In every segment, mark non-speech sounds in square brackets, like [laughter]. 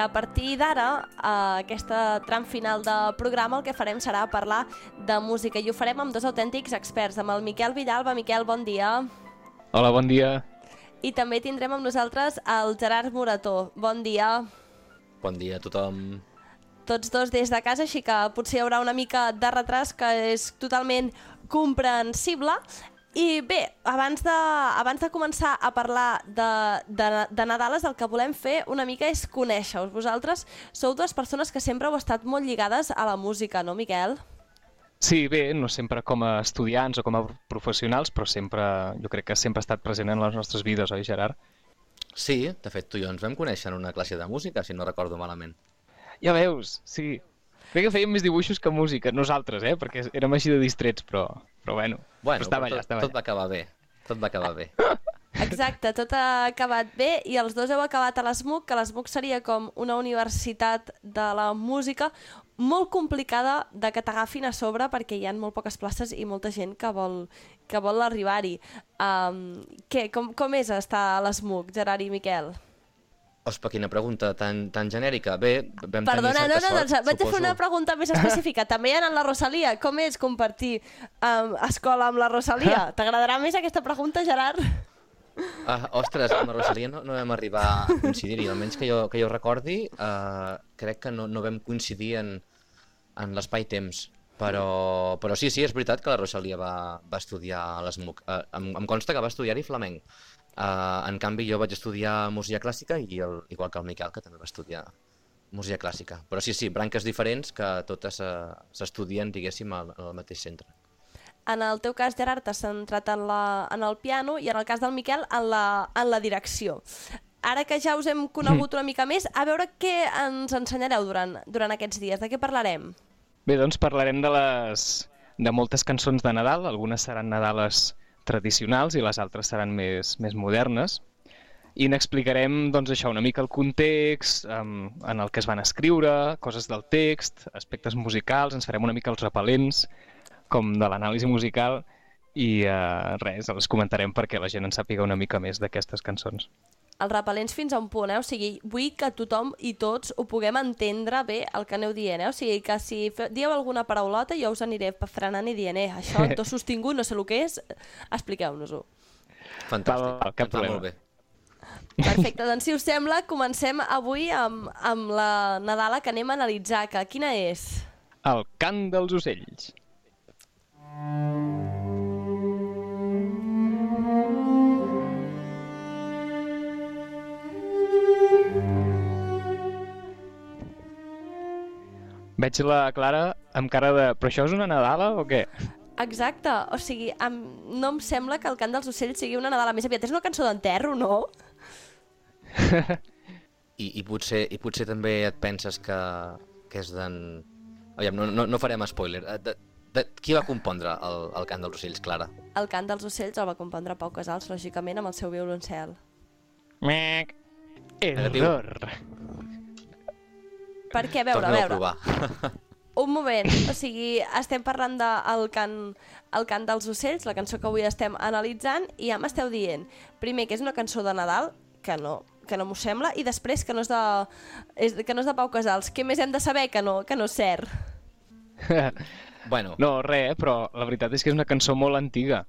a partir d'ara, a aquesta tram final de programa, el que farem serà parlar de música i ho farem amb dos autèntics experts, amb el Miquel Villalba. Miquel, bon dia. Hola, bon dia. I també tindrem amb nosaltres el Gerard Morató. Bon dia. Bon dia a tothom. Tots dos des de casa, així que potser hi haurà una mica de retras que és totalment comprensible. I bé, abans de, abans de començar a parlar de, de, de Nadales, el que volem fer una mica és conèixer-vos. Vosaltres sou dues persones que sempre heu estat molt lligades a la música, no, Miquel? Sí, bé, no sempre com a estudiants o com a professionals, però sempre, jo crec que sempre ha estat present en les nostres vides, oi, Gerard? Sí, de fet, tu i jo ens vam conèixer en una classe de música, si no recordo malament. Ja veus, sí. Crec que fèiem més dibuixos que música, nosaltres, eh? Perquè érem així de distrets, però, però bueno, bueno però estava tot, allà, estava tot va acabar bé. Tot va acabar bé. [laughs] Exacte, tot ha acabat bé i els dos heu acabat a l'ESMUC, que l'ESMUC seria com una universitat de la música molt complicada de que t'agafin a sobre perquè hi ha molt poques places i molta gent que vol, que vol arribar-hi. Um, què, com, com és estar a l'ESMUC, Gerard i Miquel? Ospa, quina pregunta tan, tan genèrica. Bé, vam Perdona, tenir no, no, doncs sort, vaig a fer suposo. una pregunta més específica. [laughs] També hi ha la Rosalia. Com és compartir um, escola amb la Rosalia? [laughs] T'agradarà més aquesta pregunta, Gerard? Ah, ostres, amb la Rosalia no, no vam arribar a coincidir-hi, almenys que jo, que jo recordi, uh, crec que no, no vam coincidir en, en l'espai-temps. Però, però sí, sí, és veritat que la Rosalia va, va estudiar a l'ESMUC. Uh, em, em consta que va estudiar-hi flamenc. Uh, en canvi, jo vaig estudiar música clàssica i el, igual que el Miquel, que també va estudiar música clàssica. Però sí, sí, branques diferents que totes uh, s'estudien, diguéssim, al, al mateix centre. En el teu cas, Gerard, t'has centrat en, la, en el piano i en el cas del Miquel en la, en la direcció. Ara que ja us hem conegut una mica més, a veure què ens ensenyareu durant, durant aquests dies, de què parlarem? Bé, doncs parlarem de les de moltes cançons de Nadal, algunes seran Nadales tradicionals i les altres seran més, més modernes. I n'explicarem doncs, això una mica el context, um, en el que es van escriure, coses del text, aspectes musicals, ens farem una mica els repel·lents, com de l'anàlisi musical, i uh, res, els comentarem perquè la gent en sàpiga una mica més d'aquestes cançons. Els repel·lents fins a un punt, eh? O sigui, vull que tothom i tots ho puguem entendre bé el que aneu dient, eh? O sigui, que si dieu alguna paraulota jo us aniré frenant i dient, eh, això, [laughs] to sostingut, no sé el que és, expliqueu-nos-ho. Fantàstic, val, cap va problema. molt bé. Perfecte, doncs si us sembla, comencem avui amb, amb la Nadala que anem a analitzar, que quina és? El cant dels ocells. Veig la Clara amb cara de... Però això és una Nadala o què? Exacte, o sigui, em, no em sembla que el cant dels ocells sigui una Nadala més aviat. És una cançó d'enterro, no? I, i, potser, I potser també et penses que, que és d'en... Aviam, no, no, no farem spoiler. Eh, De, de, qui va compondre el, el cant dels ocells, Clara? El cant dels ocells el va compondre Pau Casals, lògicament, amb el seu violoncel. Mec. Negatiu. Perquè, a veure, a veure, provar. un moment, o sigui, estem parlant del de el cant, el cant dels ocells, la cançó que avui estem analitzant, i ja m'esteu dient, primer, que és una cançó de Nadal, que no, que no m'ho sembla, i després que no és de, és, que no és de Pau Casals. Què més hem de saber que no, que no és cert? [laughs] bueno, No, res, però la veritat és que és una cançó molt antiga.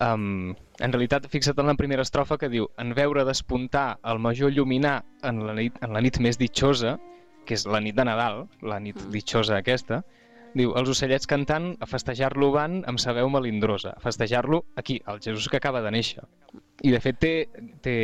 Um, en realitat, fixa't en la primera estrofa que diu en veure despuntar el major lluminar en la nit, en la nit més ditxosa, que és la nit de Nadal, la nit ditxosa aquesta, diu, els ocellets cantant, a festejar-lo van amb sa veu melindrosa, a festejar-lo aquí, el Jesús que acaba de néixer. I de fet té, té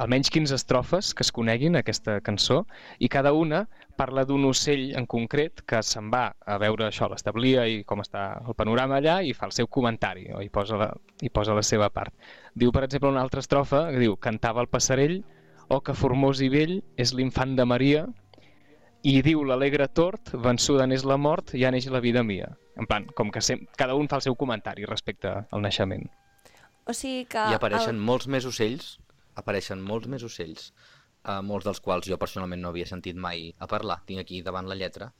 almenys 15 estrofes que es coneguin aquesta cançó i cada una parla d'un ocell en concret que se'n va a veure això, l'establia i com està el panorama allà i fa el seu comentari o hi posa la, hi posa la seva part. Diu, per exemple, una altra estrofa que diu cantava el passarell o que formós i vell és l'infant de Maria i diu l'alegre tort, vençuda n'és la mort, ja neix la vida mia. En plan, com que sem cada un fa el seu comentari respecte al naixement. O sigui que... I apareixen El... molts més ocells, apareixen molts més ocells, uh, molts dels quals jo personalment no havia sentit mai a parlar. Tinc aquí davant la lletra,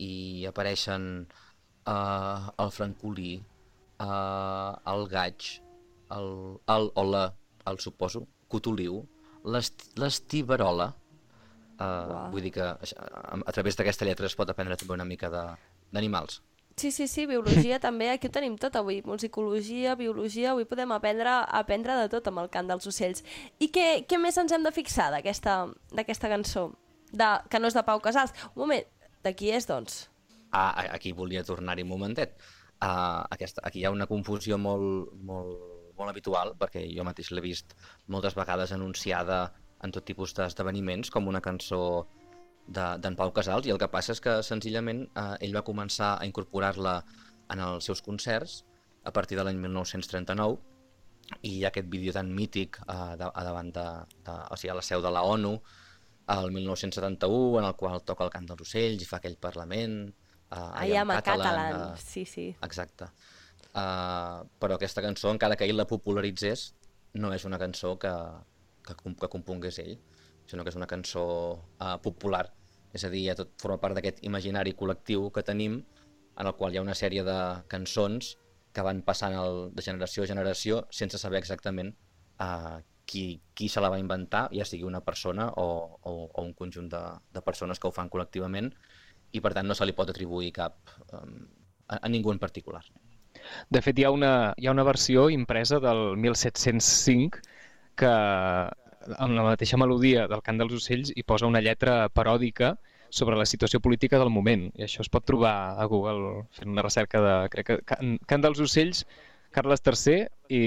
i apareixen uh, el francolí, uh, el gaig, el, el, o la, el suposo, cotoliu, l'est- l'estiberola, Uh, vull dir que a, a través d'aquesta lletra es pot aprendre també una mica d'animals. Sí, sí, sí, biologia [laughs] també, aquí ho tenim tot avui, musicologia, biologia, avui podem aprendre, aprendre de tot amb el cant dels ocells. I què, què més ens hem de fixar d'aquesta cançó? De, que no és de Pau Casals. Un moment, de qui és, doncs? Ah, aquí volia tornar-hi un momentet. Uh, aquesta, aquí hi ha una confusió molt, molt, molt habitual, perquè jo mateix l'he vist moltes vegades anunciada en tot tipus d'esdeveniments, com una cançó de- d'en Pau Casals, i el que passa és que senzillament eh, ell va començar a incorporar-la en els seus concerts a partir de l'any 1939, i hi ha aquest vídeo tan mític eh, de, a davant de, de, o sigui, a la seu de la ONU, el 1971, en el qual toca el cant dels ocells i fa aquell Parlament, uh, I am a catalan, eh, sí, sí. Exacte. Uh, però aquesta cançó, encara que ell la popularitzés, no és una cançó que, que, que compongués ell, sinó que és una cançó uh, popular. És a dir, ja tot forma part d'aquest imaginari col·lectiu que tenim, en el qual hi ha una sèrie de cançons que van passant el, de generació a generació sense saber exactament uh, qui, qui se la va inventar, ja sigui una persona o, o, o un conjunt de, de persones que ho fan col·lectivament, i per tant no se li pot atribuir cap um, a, a ningú en particular. De fet, hi ha una, hi ha una versió impresa del 1705 que en la mateixa melodia del Cant dels Ocells hi posa una lletra paròdica sobre la situació política del moment. I això es pot trobar a Google fent una recerca de, crec que, Can, dels Ocells, Carles III, i,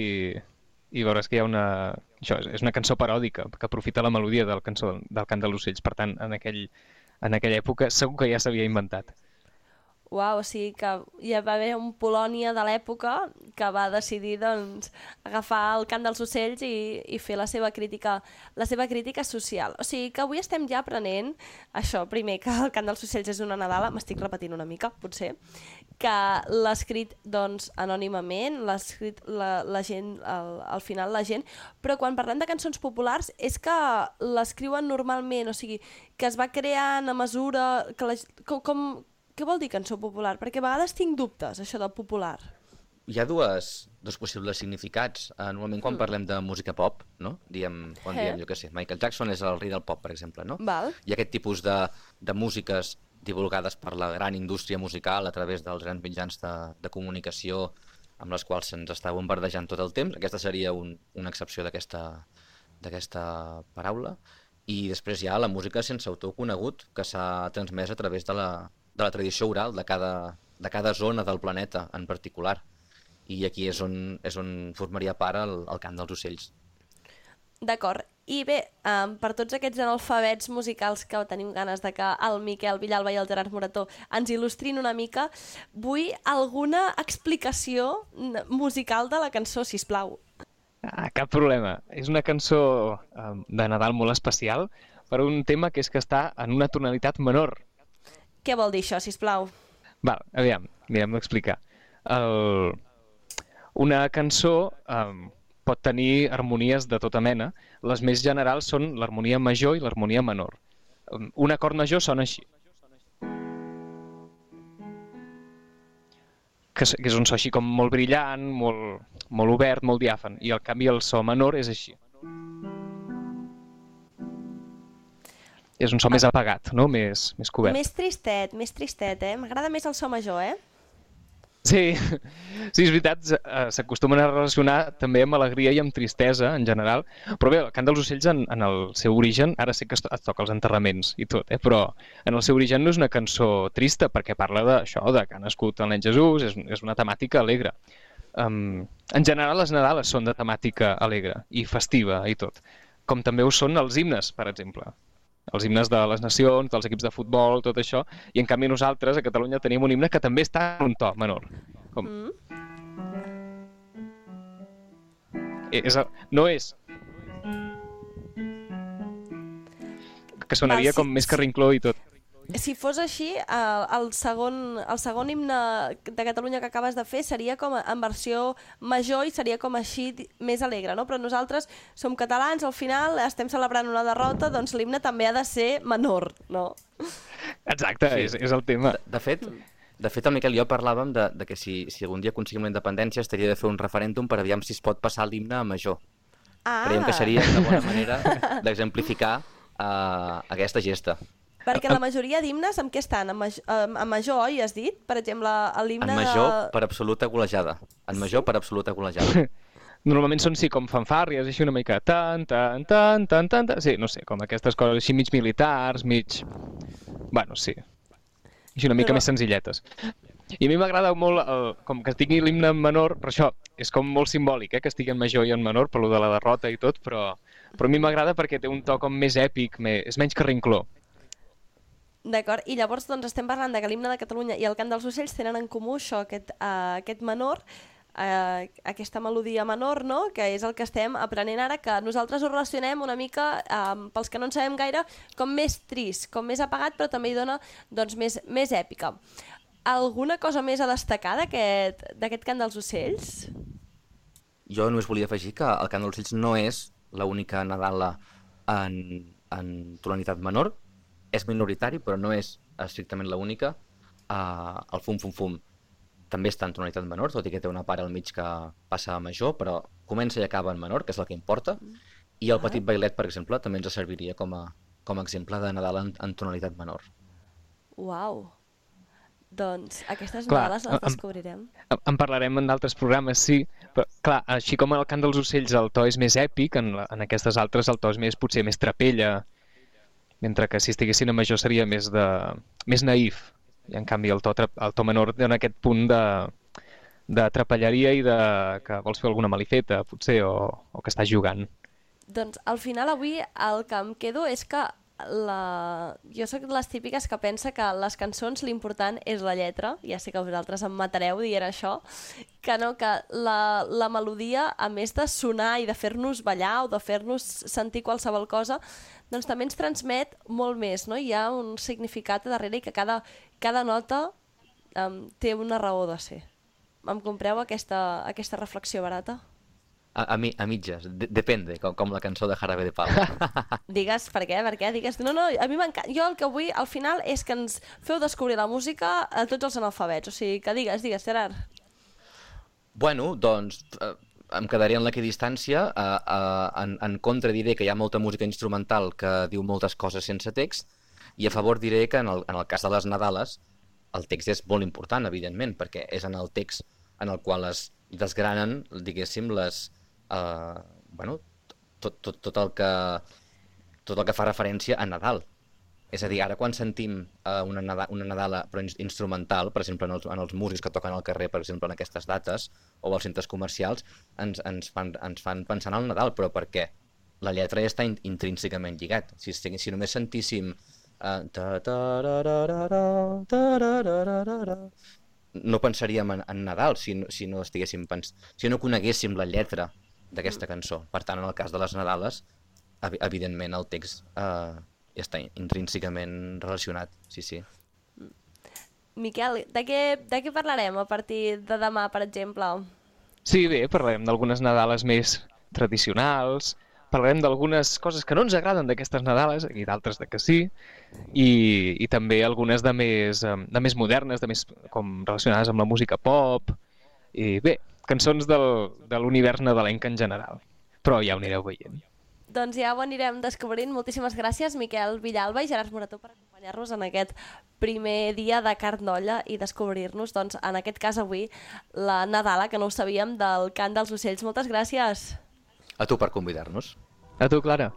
i veuràs que hi ha una... Això és, és una cançó paròdica que aprofita la melodia del, cançó, del Cant dels Ocells. Per tant, en, aquell, en aquella època segur que ja s'havia inventat. Uau, o sigui que hi va haver un Polònia de l'època que va decidir doncs, agafar el cant dels ocells i, i fer la seva crítica la seva crítica social. O sigui que avui estem ja aprenent això, primer, que el cant dels ocells és una Nadala, m'estic repetint una mica, potser, que l'ha escrit doncs, anònimament, l'ha escrit la, la gent, al, al final la gent, però quan parlem de cançons populars és que l'escriuen normalment, o sigui, que es va creant a mesura que la, com, com, què vol dir cançó popular? Perquè a vegades tinc dubtes, això del popular. Hi ha dues, dos possibles significats. Uh, normalment quan parlem de música pop, no? Diem, quan Eh? diem, jo què sé, Michael Jackson és el rei del pop, per exemple, no? Val. Hi ha aquest tipus de, de músiques divulgades per la gran indústria musical a través dels grans mitjans de, de comunicació amb les quals se'ns està bombardejant tot el temps. Aquesta seria un, una excepció d'aquesta paraula. I després hi ha la música sense autor conegut que s'ha transmès a través de la, de la tradició oral de cada, de cada zona del planeta en particular. I aquí és on, és on formaria part el, el cant dels ocells. D'acord. I bé, um, per tots aquests analfabets musicals que tenim ganes de que el Miquel Villalba i el Gerard Morató ens il·lustrin una mica, vull alguna explicació musical de la cançó, si plau. Ah, cap problema. És una cançó um, de Nadal molt especial per un tema que és que està en una tonalitat menor. Què vol dir això, si plau? Val, aviam, mirem d'explicar. El... Una cançó um, pot tenir harmonies de tota mena. Les més generals són l'harmonia major i l'harmonia menor. Um, Un acord major sona així. Que, que és un so així com molt brillant, molt, molt obert, molt diàfan. I al canvi el so menor és així. És un so més apagat, no? Més, més cobert. Més tristet, més tristet, eh? M'agrada més el so major, eh? Sí, sí, és veritat, eh, s'acostumen a relacionar també amb alegria i amb tristesa en general, però bé, el cant dels ocells en, en el seu origen, ara sé que es, es toca els enterraments i tot, eh, però en el seu origen no és una cançó trista perquè parla d'això, de que ha nascut el nen Jesús, és, és una temàtica alegre. Um, en general les Nadales són de temàtica alegre i festiva i tot, com també ho són els himnes, per exemple els himnes de les nacions, dels equips de futbol, tot això, i en canvi nosaltres a Catalunya tenim un himne que també està en un to menor. Com... Mm? És, el- no és... Que sonaria Val, sí, com més sí. carrincló i tot. Si fos així, el, el, segon, el segon himne de Catalunya que acabes de fer seria com en versió major i seria com així més alegre, no? Però nosaltres som catalans, al final estem celebrant una derrota, doncs l'himne també ha de ser menor, no? Exacte, Sí. és, és el tema. De, de fet, de fet, el Miquel i jo parlàvem de, de que si, si algun dia aconseguim la independència estaria de fer un referèndum per aviam si es pot passar l'himne a major. Ah, Creiem que seria una bona manera d'exemplificar uh, aquesta gesta. Perquè la majoria d'himnes amb què estan? En, maj en major, oi, has dit? Per exemple, l'himne En de... major per absoluta golejada. En major per absoluta golejada. [laughs] Normalment són sí com fanfàrries, així una mica tan, tan, tan, tan, tan, tan... Sí, no sé, com aquestes coses així mig militars, mig... Bueno, sí. Així una mica Però- més senzilletes. I a mi m'agrada molt, el, com que estigui l'himne en menor, però això és com molt simbòlic, eh, que estigui en major i en menor, per lo de la derrota i tot, però, però a mi m'agrada perquè té un to com més èpic, més, és menys carrincló. D'acord, i llavors doncs estem parlant de que l'himne de Catalunya i el cant dels ocells tenen en comú això, aquest, uh, aquest menor, uh, aquesta melodia menor, no?, que és el que estem aprenent ara, que nosaltres ho relacionem una mica, um, pels que no en sabem gaire, com més trist, com més apagat, però també hi dona doncs, més, més èpica. Alguna cosa més a destacar d'aquest cant dels ocells? Jo només volia afegir que el Cant dels Ocells no és l'única Nadala en, en tonalitat menor, és minoritari, però no és estrictament l'única. Uh, el Fum Fum Fum també està en tonalitat menor, tot i que té una part al mig que passa a major, però comença i acaba en menor, que és el que importa. I el Ah. Petit Bailet, per exemple, també ens serviria com a, com a exemple de Nadal en, en tonalitat menor. Uau! Doncs aquestes Clar, Nadales les em- descobrirem. En, en parlarem en d'altres programes, sí, però clar, així com el cant dels ocells el to és més èpic, en, la, en aquestes altres el to és més, potser més trapella, mentre que si estiguessin a major seria més de més naïf. I en canvi el to, el to menor dona aquest punt de, de trapelleria i de que vols fer alguna malifeta, potser, o, o que estàs jugant. Doncs al final avui el que em quedo és que la... jo sóc de les típiques que pensa que les cançons l'important és la lletra, ja sé que vosaltres em matareu dient això, que no, que la, la melodia, a més de sonar i de fer-nos ballar o de fer-nos sentir qualsevol cosa, doncs també ens transmet molt més, no? Hi ha un significat darrere i que cada, cada nota um, té una raó de ser. Em compreu aquesta, aquesta reflexió barata? A, a, mi, a mitges, de, depende, com, com la cançó de Jarabe de Palo. [laughs] Digues per què, per què, digues... No, no, a mi m'encanta... Jo el que vull al final és que ens feu descobrir la música a tots els analfabets. O sigui, que digues, digues, Gerard. Bueno, doncs eh, em quedaré en l'equidistància. Eh, eh, en, en contra diré que hi ha molta música instrumental que diu moltes coses sense text i a favor diré que en el, en el cas de les Nadales el text és molt important, evidentment, perquè és en el text en el qual es desgranen, diguéssim, les... Eh, bueno, tot, tot, tot, el que, tot el que fa referència a Nadal. És a dir, ara quan sentim uh, una, Nadal, una Nadala però ins- instrumental, per exemple, en els, en els músics que toquen al carrer, per exemple, en aquestes dates, o als centres comercials, ens, ens, fan, ens fan pensar en el Nadal, però per què? La lletra ja està in, intrínsecament lligat. Si, si, només sentíssim... Ra, no pensaríem en, en Nadal si no, si no estiguéssim pens... si no coneguéssim la lletra d'aquesta cançó. Per tant, en el cas de les Nadales, evi- evidentment el text eh, està intrínsecament relacionat, sí, sí. Miquel, de què, de què parlarem a partir de demà, per exemple? Sí, bé, parlarem d'algunes Nadales més tradicionals, parlarem d'algunes coses que no ens agraden d'aquestes Nadales, i d'altres de que sí, i, i també algunes de més, em, de més modernes, de més com relacionades amb la música pop, i bé, cançons del, de l'univers nadalenc en general. Però ja ho anireu veient. Doncs ja ho anirem descobrint. Moltíssimes gràcies, Miquel Villalba i Gerard Morató, per acompanyar-nos en aquest primer dia de Carnolla i descobrir-nos, doncs, en aquest cas avui, la Nadala, que no ho sabíem, del cant dels ocells. Moltes gràcies! A tu per convidar-nos. A tu, Clara.